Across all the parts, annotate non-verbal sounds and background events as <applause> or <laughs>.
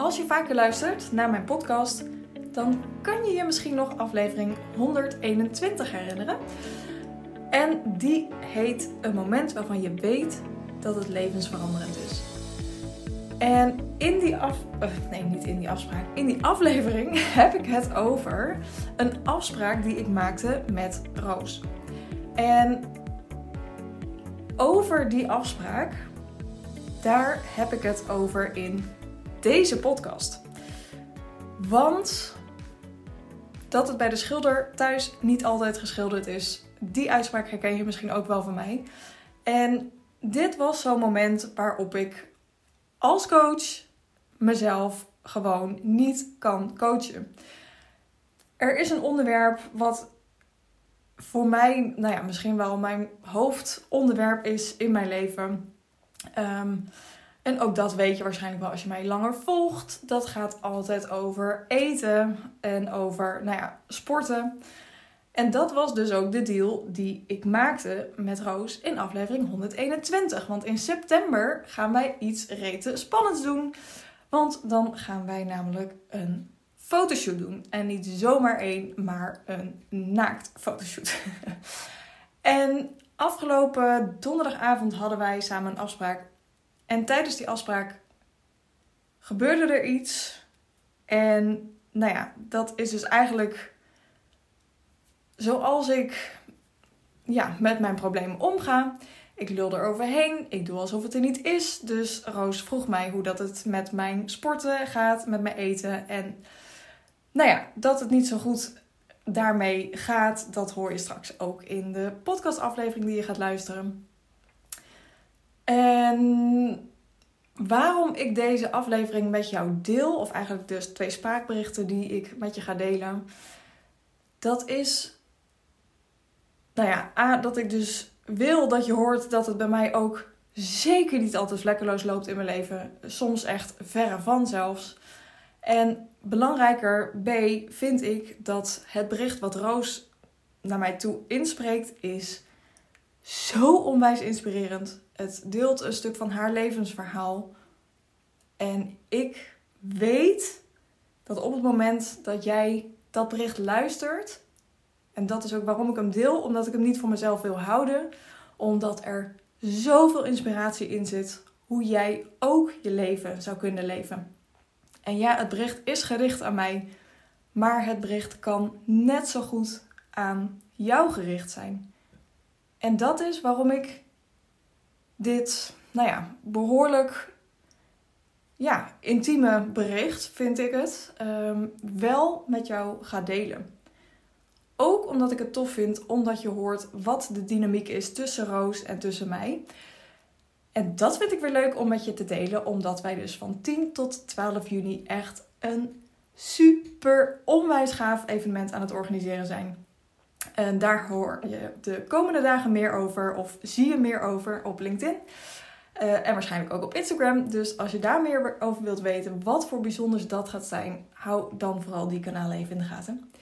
Als je vaker luistert naar mijn podcast, dan kan je je misschien nog aflevering 121 herinneren. En die heet Een moment waarvan je weet dat het levensveranderend is. En in die af... Uh, nee, niet in die afspraak. In die aflevering <laughs> heb ik het over een afspraak die ik maakte met Roos. En over die afspraak, daar heb ik het over in deze podcast. Want dat het bij de schilder thuis niet altijd geschilderd is, die uitspraak herken je misschien ook wel van mij. En dit was zo'n moment waarop ik als coach mezelf gewoon niet kan coachen. Er is een onderwerp wat voor mij, nou ja, misschien wel mijn hoofdonderwerp is in mijn leven. Ehm, en ook dat weet je waarschijnlijk wel als je mij langer volgt. Dat gaat altijd over eten en over, nou ja, sporten. En dat was dus ook de deal die ik maakte met Roos in aflevering 121. Want in september gaan wij iets rete spannends doen. Want dan gaan wij namelijk een fotoshoot doen. En niet zomaar één, maar een naakt fotoshoot. <laughs> en afgelopen donderdagavond hadden wij samen een afspraak. En tijdens die afspraak gebeurde er iets. En nou ja, dat is dus eigenlijk zoals ik ja, met mijn problemen omga. Ik lul er overheen. Ik doe alsof het er niet is. Dus Roos vroeg mij hoe dat het met mijn sporten gaat, met mijn eten. En nou ja, dat het niet zo goed daarmee gaat, dat hoor je straks ook in de podcastaflevering die je gaat luisteren. En waarom ik deze aflevering met jou deel, of eigenlijk dus twee spraakberichten die ik met je ga delen, dat is nou ja, A, dat ik dus wil dat je hoort dat het bij mij ook zeker niet altijd vlekkeloos loopt in mijn leven. Soms echt verre van zelfs. En belangrijker, B, vind ik dat het bericht wat Roos naar mij toe inspreekt is zo onwijs inspirerend. Het deelt een stuk van haar levensverhaal. En ik weet dat op het moment dat jij dat bericht luistert, en dat is ook waarom ik hem deel, omdat ik hem niet voor mezelf wil houden. Omdat er zoveel inspiratie in zit hoe jij ook je leven zou kunnen leven. En ja, het bericht is gericht aan mij, maar het bericht kan net zo goed aan jou gericht zijn. En dat is waarom ik dit, nou ja, behoorlijk ja, intieme bericht, vind ik het, ehm, wel met jou ga delen. Ook omdat ik het tof vind, omdat je hoort wat de dynamiek is tussen Roos en tussen mij. En dat vind ik weer leuk om met je te delen, omdat wij dus van 10 tot 12 juni echt een super onwijs gaaf evenement aan het organiseren zijn. En daar hoor je de komende dagen meer over, of zie je meer over op LinkedIn. Uh, en waarschijnlijk ook op Instagram. Dus als je daar meer over wilt weten wat voor bijzonders dat gaat zijn, hou dan vooral die kanalen even in de gaten.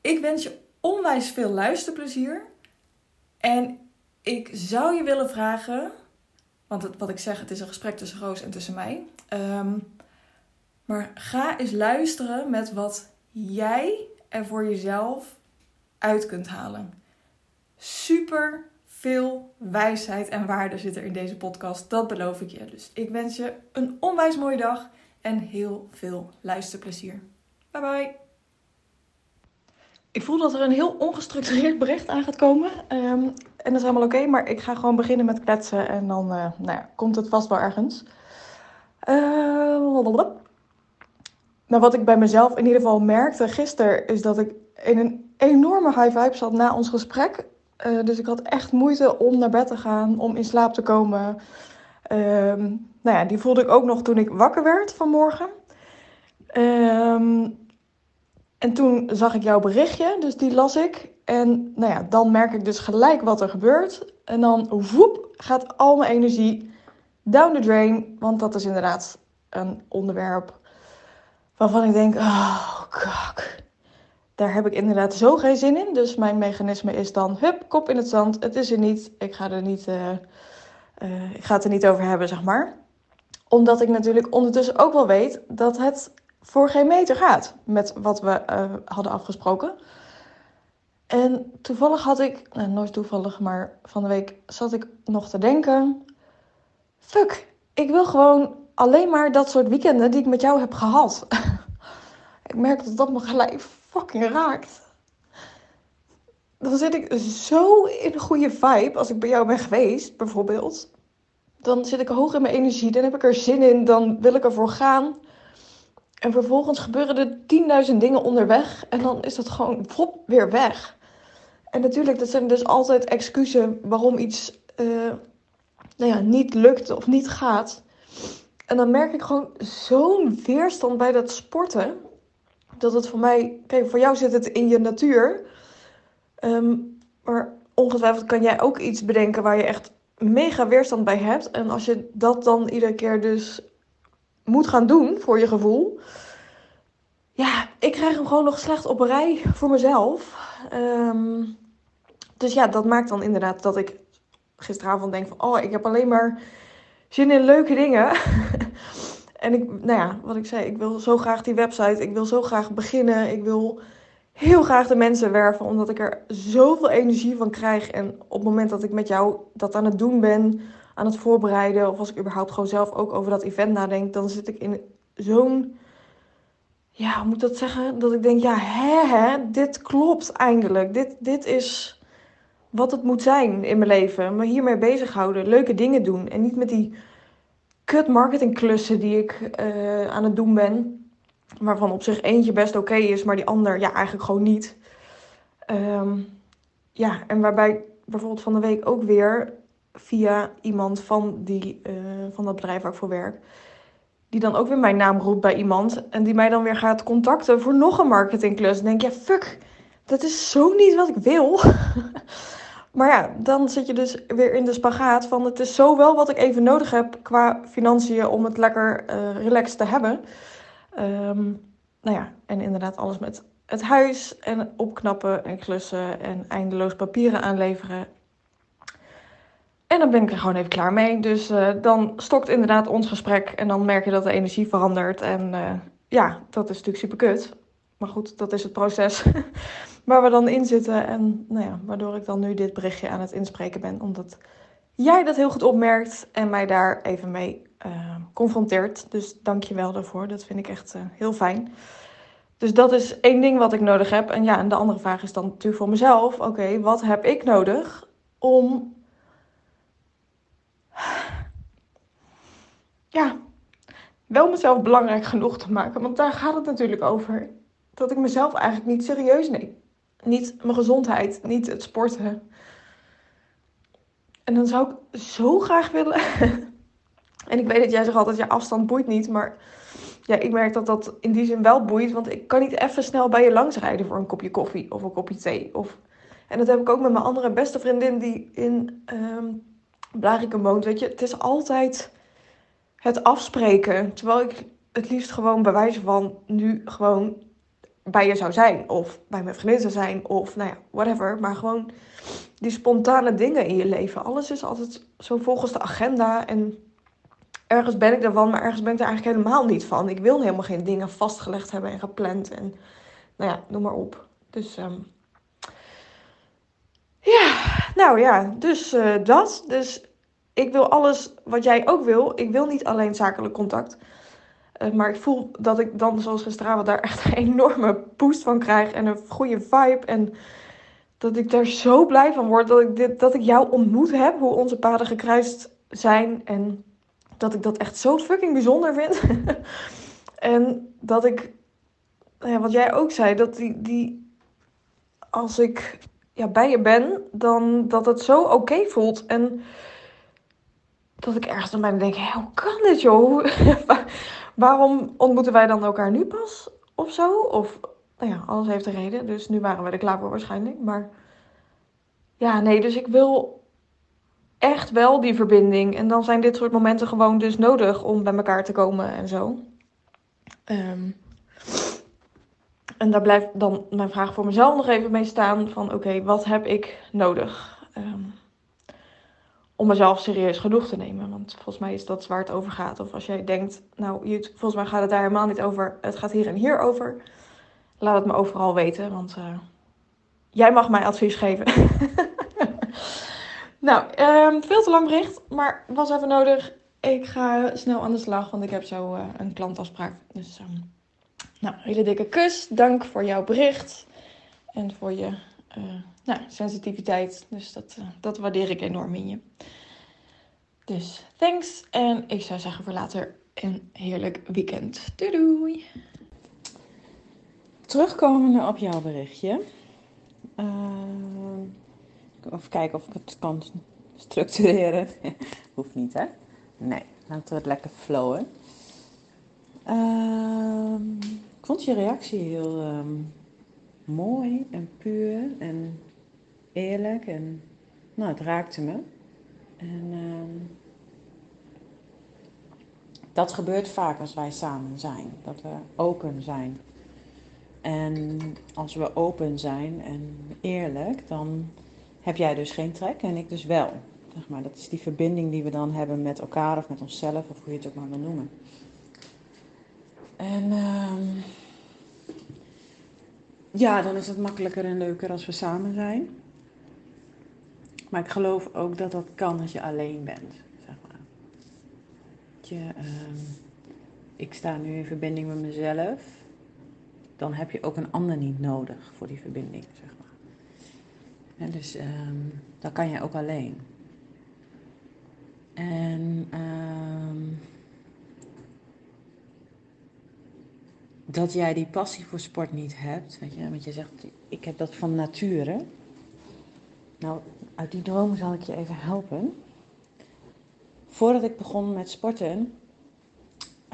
Ik wens je onwijs veel luisterplezier. En ik zou je willen vragen, want wat ik zeg, het is een gesprek tussen Roos en tussen mij. Um, maar ga eens luisteren met wat jij er voor jezelf uit kunt halen. Super veel wijsheid en waarde zit er in deze podcast, dat beloof ik je. Dus ik wens je een onwijs mooie dag en heel veel luisterplezier. Bye bye! Ik voel dat er een heel ongestructureerd bericht aan gaat komen. Um, en dat is helemaal oké, maar ik ga gewoon beginnen met kletsen en dan uh, nou ja, komt het vast wel ergens. Uh, nou, wat ik bij mezelf in ieder geval merkte gisteren is dat ik in een enorme high vibe zat na ons gesprek. Uh, dus ik had echt moeite om naar bed te gaan, om in slaap te komen. Um, nou ja, die voelde ik ook nog toen ik wakker werd vanmorgen. Um, en toen zag ik jouw berichtje, dus die las ik. En nou ja, dan merk ik dus gelijk wat er gebeurt. En dan woep, gaat al mijn energie down the drain. Want dat is inderdaad een onderwerp waarvan ik denk, oh kak. Daar heb ik inderdaad zo geen zin in. Dus mijn mechanisme is dan, hup, kop in het zand. Het is er niet. Ik ga, er niet, uh, uh, ik ga het er niet over hebben, zeg maar. Omdat ik natuurlijk ondertussen ook wel weet dat het voor geen meter gaat met wat we uh, hadden afgesproken. En toevallig had ik, nou, nooit toevallig, maar van de week zat ik nog te denken: fuck, ik wil gewoon alleen maar dat soort weekenden die ik met jou heb gehad. <laughs> ik merk dat dat me gelijk fucking raakt. Dan zit ik zo in een goede vibe als ik bij jou ben geweest, bijvoorbeeld. Dan zit ik hoog in mijn energie, dan heb ik er zin in, dan wil ik ervoor gaan. En vervolgens gebeuren er tienduizend dingen onderweg en dan is dat gewoon vop weer weg. En natuurlijk, dat zijn dus altijd excuses waarom iets uh, nou ja, niet lukt of niet gaat. En dan merk ik gewoon zo'n weerstand bij dat sporten. Dat het voor mij, kijk, voor jou zit het in je natuur. Ehm, maar ongetwijfeld kan jij ook iets bedenken waar je echt mega weerstand bij hebt. En als je dat dan iedere keer dus moet gaan doen voor je gevoel. Ja, ik krijg hem gewoon nog slecht op een rij voor mezelf. Ehm, dus ja, dat maakt dan inderdaad dat ik gisteravond denk van... Oh, ik heb alleen maar zin in leuke dingen. <laughs> en ik, nou ja, wat ik zei, ik wil zo graag die website. Ik wil zo graag beginnen. Ik wil heel graag de mensen werven, omdat ik er zoveel energie van krijg. En op het moment dat ik met jou dat aan het doen ben, aan het voorbereiden, of als ik überhaupt gewoon zelf ook over dat event nadenk, dan zit ik in zo'n. Ja, hoe moet dat zeggen? Dat ik denk, ja, hè, hè, dit klopt eindelijk. Dit, dit is wat het moet zijn in mijn leven. Me hiermee bezighouden, leuke dingen doen. En niet met die kut marketingklussen die ik uh, aan het doen ben. Waarvan op zich eentje best oké is, maar die ander ja, eigenlijk gewoon niet. Um, ja, en waarbij bijvoorbeeld van de week ook weer via iemand van, die, uh, van dat bedrijf waar ik voor werk. Die dan ook weer mijn naam roept bij iemand. En die mij dan weer gaat contacten voor nog een marketingklus. Dan denk je, ja, fuck, dat is zo niet wat ik wil. <laughs> maar ja, dan zit je dus weer in de spagaat van het is zo wel wat ik even nodig heb qua financiën om het lekker uh, relaxed te hebben. Um, nou ja, en inderdaad alles met het huis en opknappen en klussen en eindeloos papieren aanleveren. En dan ben ik er gewoon even klaar mee. Dus uh, dan stokt inderdaad ons gesprek en dan merk je dat de energie verandert. En uh, ja, dat is natuurlijk super kut. Maar goed, dat is het proces <laughs> waar we dan in zitten. En nou ja, waardoor ik dan nu dit berichtje aan het inspreken ben. Omdat jij dat heel goed opmerkt en mij daar even mee uh, confronteert. Dus dank je wel daarvoor. Dat vind ik echt uh, heel fijn. Dus dat is één ding wat ik nodig heb. En ja, en de andere vraag is dan natuurlijk voor mezelf: oké, wat heb ik nodig om. Ja, wel mezelf belangrijk genoeg te maken. Want daar gaat het natuurlijk over. Dat ik mezelf eigenlijk niet serieus neem. Niet mijn gezondheid, niet het sporten. En dan zou ik zo graag willen <laughs> En ik weet dat jij zegt altijd, ja, afstand boeit niet. Maar ja, ik merk dat dat in die zin wel boeit. Want ik kan niet even snel bij je langs rijden voor een kopje koffie of een kopje thee. Of... En dat heb ik ook met mijn andere beste vriendin die in um, woont. Weet je, het is altijd het afspreken. Terwijl ik het liefst gewoon bij wijze van nu gewoon bij je zou zijn. Of bij mijn vriendin zou zijn. Of nou ja, whatever. Maar gewoon die spontane dingen in je leven. Alles is altijd zo volgens de agenda. En ergens ben ik ervan, maar ergens ben ik er eigenlijk helemaal niet van. Ik wil helemaal geen dingen vastgelegd hebben en gepland. En nou ja, noem maar op. Dus um, ja, nou ja, dus uh, dat. Dus ik wil alles wat jij ook wil. Ik wil niet alleen zakelijk contact. Uh, maar ik voel dat ik dan, zoals gisteravond, daar echt een enorme boost van krijg. En een goede vibe. En dat ik daar zo blij van word dat ik, dit, dat ik jou ontmoet heb. Hoe onze paden gekruist zijn. En dat ik dat echt zo fucking bijzonder vind. <laughs> en dat ik, nou ja, wat jij ook zei, dat die, die als ik ja, bij je ben, dan dat het zo oké voelt. En dat ik ergens aan mij denk, hoe kan dit joh? <laughs> Waarom ontmoeten wij dan elkaar nu pas? Of zo? Of, nou ja, alles heeft een reden. Dus nu waren we er klaar voor waarschijnlijk. Maar ja, nee, dus ik wil echt wel die verbinding. En dan zijn dit soort momenten gewoon dus nodig om bij elkaar te komen en zo. Um, en daar blijft dan mijn vraag voor mezelf nog even mee staan: van oké, wat heb ik nodig? Om mezelf serieus genoeg te nemen. Want volgens mij is dat waar het over gaat. Of als jij denkt, nou, Jut, volgens mij gaat het daar helemaal niet over. Het gaat hier en hier over. Laat het me overal weten, want uh, jij mag mij advies geven. <laughs> nou, um, veel te lang bericht, maar was even nodig. Ik ga snel aan de slag, want ik heb zo uh, een klantafspraak. Dus, um, nou, hele dikke kus. Dank voor jouw bericht en voor je uh, nou, sensitiviteit. Dus dat, uh, dat waardeer ik enorm in je. Dus thanks. En ik zou zeggen voor later een heerlijk weekend. Doei doei. Terugkomende op jouw berichtje. Uh, even kijken of ik het kan structureren. <laughs> Hoeft niet, hè? Nee, laten we het lekker flowen. Uh, ik vond je reactie heel um, mooi en puur en eerlijk. En nou, het raakte me. En uh, dat gebeurt vaak als wij samen zijn. Dat we open zijn. En als we open zijn en eerlijk, dan heb jij dus geen trek en ik dus wel. Zeg maar, dat is die verbinding die we dan hebben met elkaar of met onszelf, of hoe je het ook maar wil noemen. En uh, ja, dan is het makkelijker en leuker als we samen zijn. Maar ik geloof ook dat dat kan als je alleen bent. Zeg maar. Je, uh, ik sta nu in verbinding met mezelf. Dan heb je ook een ander niet nodig voor die verbinding, zeg maar. Dus um, dan kan je ook alleen. En um, dat jij die passie voor sport niet hebt, weet je, want je zegt, ik heb dat van nature. Nou, uit die droom zal ik je even helpen. Voordat ik begon met sporten,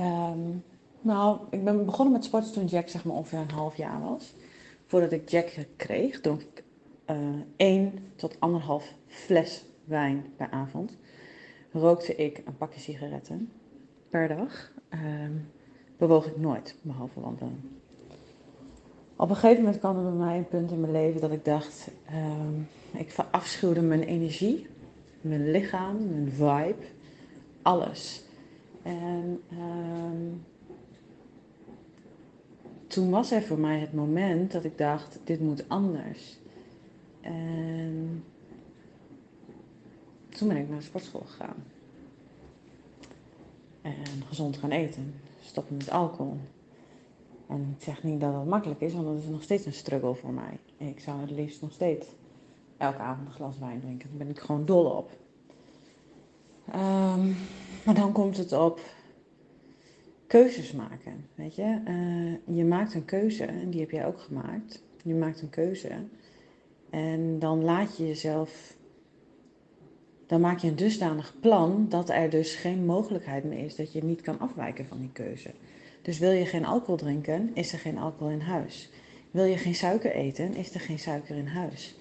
um, nou, ik ben begonnen met sporten toen Jack zeg maar ongeveer een half jaar was. Voordat ik Jack kreeg, dronk ik uh, één tot anderhalf fles wijn per avond. Rookte ik een pakje sigaretten per dag. Um, bewoog ik nooit, behalve wandelen. Op een gegeven moment kwam er bij mij een punt in mijn leven dat ik dacht, um, ik verafschuwde mijn energie, mijn lichaam, mijn vibe, alles. En um, toen was er voor mij het moment dat ik dacht, dit moet anders. En toen ben ik naar de sportschool gegaan. En gezond gaan eten stoppen met alcohol. En ik zeg niet dat dat makkelijk is, want dat is nog steeds een struggle voor mij. Ik zou het liefst nog steeds elke avond een glas wijn drinken. Daar ben ik gewoon dol op. Um, maar dan komt het op keuzes maken. Weet je, uh, je maakt een keuze en die heb jij ook gemaakt. Je maakt een keuze en dan laat je jezelf dan maak je een dusdanig plan dat er dus geen mogelijkheid meer is dat je niet kan afwijken van die keuze. Dus wil je geen alcohol drinken, is er geen alcohol in huis. Wil je geen suiker eten, is er geen suiker in huis.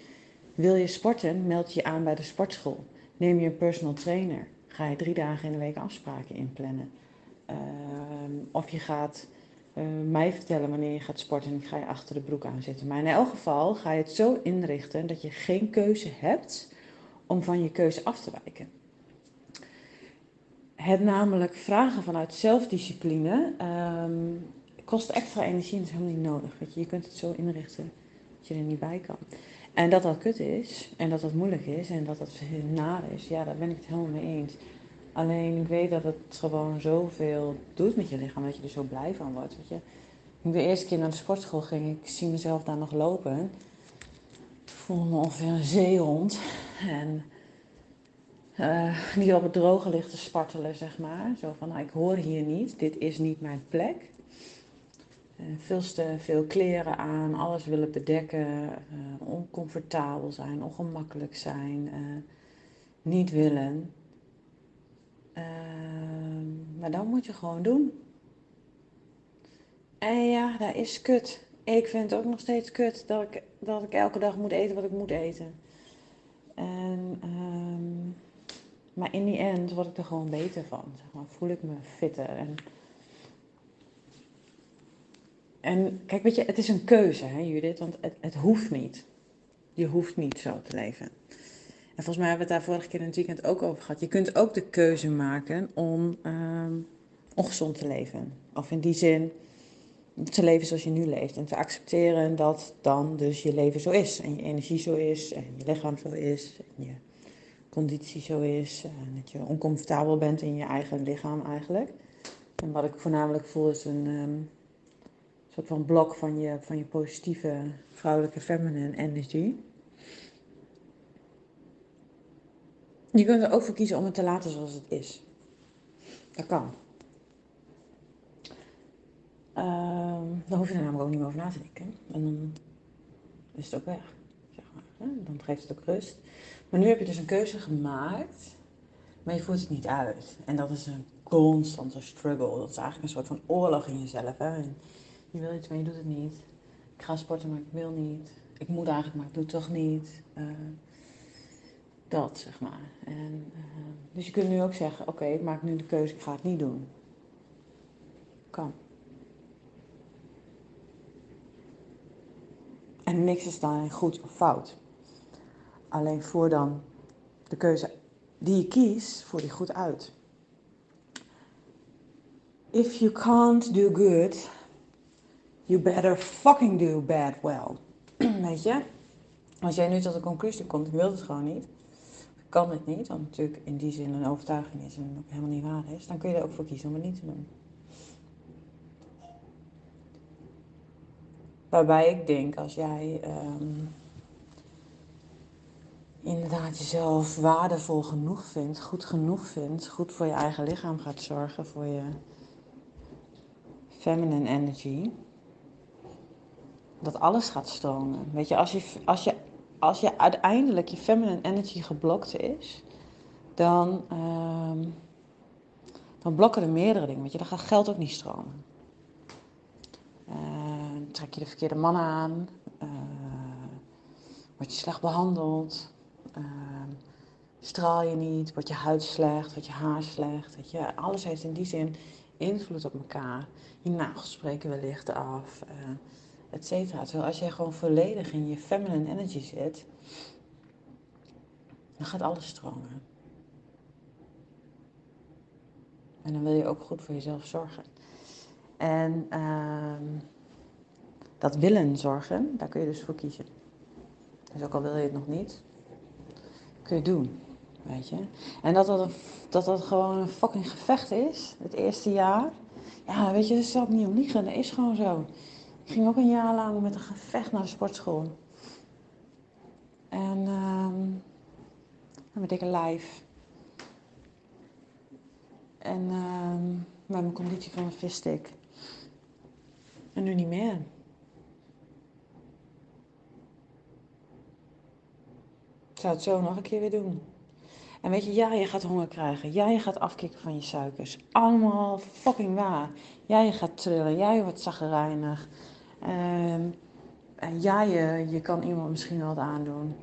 Wil je sporten, meld je aan bij de sportschool. Neem je een personal trainer. Ga je drie dagen in de week afspraken inplannen. Uh, of je gaat uh, mij vertellen wanneer je gaat sporten en ik ga je achter de broek aan zitten. Maar in elk geval ga je het zo inrichten dat je geen keuze hebt om van je keuze af te wijken. Het namelijk vragen vanuit zelfdiscipline um, kost extra energie en is helemaal niet nodig. Je. kunt het zo inrichten dat je er niet bij kan. En dat dat kut is en dat dat moeilijk is en dat dat naar is, ja, daar ben ik het helemaal mee eens. Alleen ik weet dat het gewoon zoveel doet met je lichaam, dat je er zo blij van wordt. Weet je. Toen ik de eerste keer naar de sportschool ging, ik zie mezelf daar nog lopen. Ik voel me ongeveer een zeehond. En uh, die op het droge ligt te spartelen, zeg maar. Zo van, nou, ik hoor hier niet, dit is niet mijn plek. Uh, veel te veel kleren aan, alles willen bedekken, uh, oncomfortabel zijn, ongemakkelijk zijn, niet willen. Ehm, maar dan moet je gewoon doen. En ja, dat is kut. Ik vind het ook nog steeds kut dat ik, dat ik elke dag moet eten wat ik moet eten. En, um, maar in die end word ik er gewoon beter van. Zeg maar. Voel ik me fitter. En, en kijk, weet je, het is een keuze, hè, Judith, want het, het hoeft niet. Je hoeft niet zo te leven. En volgens mij hebben we het daar vorige keer in het weekend ook over gehad. Je kunt ook de keuze maken om ehm, ongezond te leven. Of in die zin te leven zoals je nu leeft. En te accepteren dat dan dus je leven zo is. En je energie zo is. En je lichaam zo is. En je conditie zo is. En dat je oncomfortabel bent in je eigen lichaam eigenlijk. En wat ik voornamelijk voel is een ehm, soort van blok van je, van je positieve vrouwelijke feminine energy. Je kunt er ook voor kiezen om het te laten zoals het is. Dat kan. Uh, dan hoef je er namelijk ook niet meer over na te denken. En dan is het ook weg. Zeg maar. Dan geeft het ook rust. Maar nu heb je dus een keuze gemaakt, maar je voert het niet uit. En dat is een constante struggle. Dat is eigenlijk een soort van oorlog in jezelf. Hè? Je wil iets, maar je doet het niet. Ik ga sporten, maar ik wil niet. Ik moet eigenlijk, maar ik doe het toch niet. Uh, dat, zeg maar. En, uh, dus je kunt nu ook zeggen, oké, ik maak nu de keuze, ik ga het niet doen. Kan. En niks is dan goed of fout. Alleen voor dan de keuze die je kiest, voer die goed uit. If you can't do good, you better fucking do bad well. <clears throat> Weet je? Als jij nu tot de conclusie komt, ik wil het gewoon niet, kan het niet, want natuurlijk in die zin een overtuiging is en ook helemaal niet waar is, dan kun je er ook voor kiezen om het niet te doen. Waarbij ik denk, als jij um, inderdaad jezelf waardevol genoeg vindt, goed genoeg vindt, goed voor je eigen lichaam gaat zorgen, voor je feminine energy, dat alles gaat stromen. Weet je, als je, als je, als je uiteindelijk je feminine energy geblokt is, dan, um, dan blokken er meerdere dingen. Weet je, dan gaat geld ook niet stromen. Uh, trek je de verkeerde mannen aan, uh, word je slecht behandeld, straal je niet, wordt je huid slecht, wordt je haar slecht. Weet je, alles heeft in die zin invloed op elkaar. Je nagels spreken wellicht af, uh, et cetera. Terwijl als je gewoon volledig in je feminine energy zit, dan gaat alles stromen. En dan wil je ook goed voor jezelf zorgen. En uh, dat willen zorgen, daar kun je dus voor kiezen. Dus ook al wil je het nog niet, kun je doen. Weet je? En dat dat, dat dat gewoon een fucking gevecht is, het eerste jaar. Ja, weet je, daar zal ik niet om liegen. Dat is gewoon zo. Ik ging ook een jaar lang met een gevecht naar de sportschool. En um, met dikke lijf. En um, met mijn conditie van een visstick. En nu niet meer. Zou het zo nog een keer weer doen. En weet je, ja, je gaat honger krijgen. Ja, je gaat afkicken van je suikers. Allemaal fucking waar. Ja, je gaat trillen. Ja, je wordt zaggerijnig. Um, en ja, je, je kan iemand misschien wat aandoen.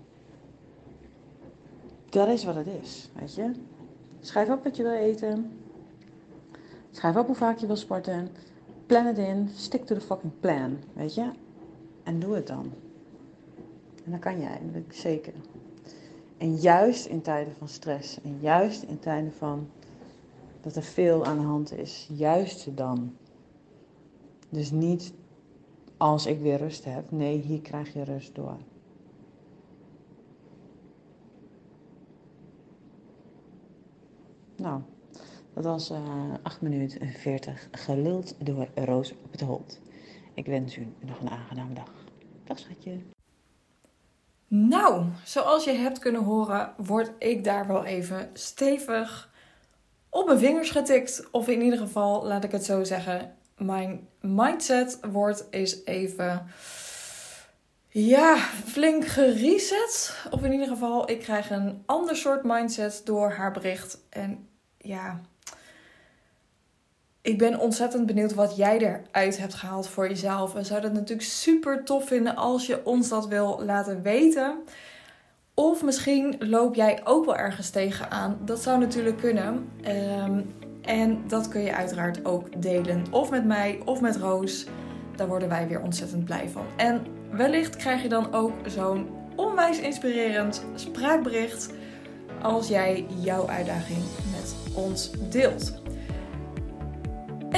Dat is wat het is, weet je. Schrijf op wat je wil eten. Schrijf op hoe vaak je wil sporten. Plan het in. Stick to the fucking plan, weet je. En doe het dan. En dan kan jij, dat weet ik zeker. En juist in tijden van stress en juist in tijden van dat er veel aan de hand is, juist dan. Dus niet als ik weer rust heb. Nee, hier krijg je rust door. Nou, dat was uh, 8 minuten en 40 geluld door Roos op het Holt. Ik wens u nog een aangename dag. Dag schatje. Nou, zoals je hebt kunnen horen, word ik daar wel even stevig op mijn vingers getikt. Of in ieder geval, laat ik het zo zeggen, mijn mindset wordt eens even, ja, flink gereset. Of in ieder geval, ik krijg een ander soort mindset door haar bericht. En ja, ik ben ontzettend benieuwd wat jij eruit hebt gehaald voor jezelf. We zouden het natuurlijk super tof vinden als je ons dat wil laten weten. Of misschien loop jij ook wel ergens tegenaan. Dat zou natuurlijk kunnen. Um, en dat kun je uiteraard ook delen. Of met mij of met Roos. Daar worden wij weer ontzettend blij van. En wellicht krijg je dan ook zo'n onwijs inspirerend spraakbericht als jij jouw uitdaging met ons deelt.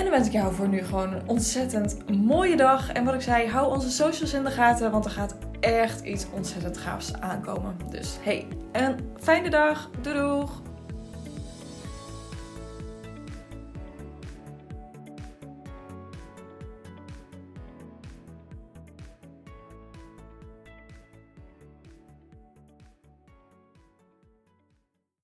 En dan wens ik jou voor nu gewoon een ontzettend mooie dag. En wat ik zei, hou onze socials in de gaten, want er gaat echt iets ontzettend gaafs aankomen. Dus hey, een fijne dag. Doei doeg!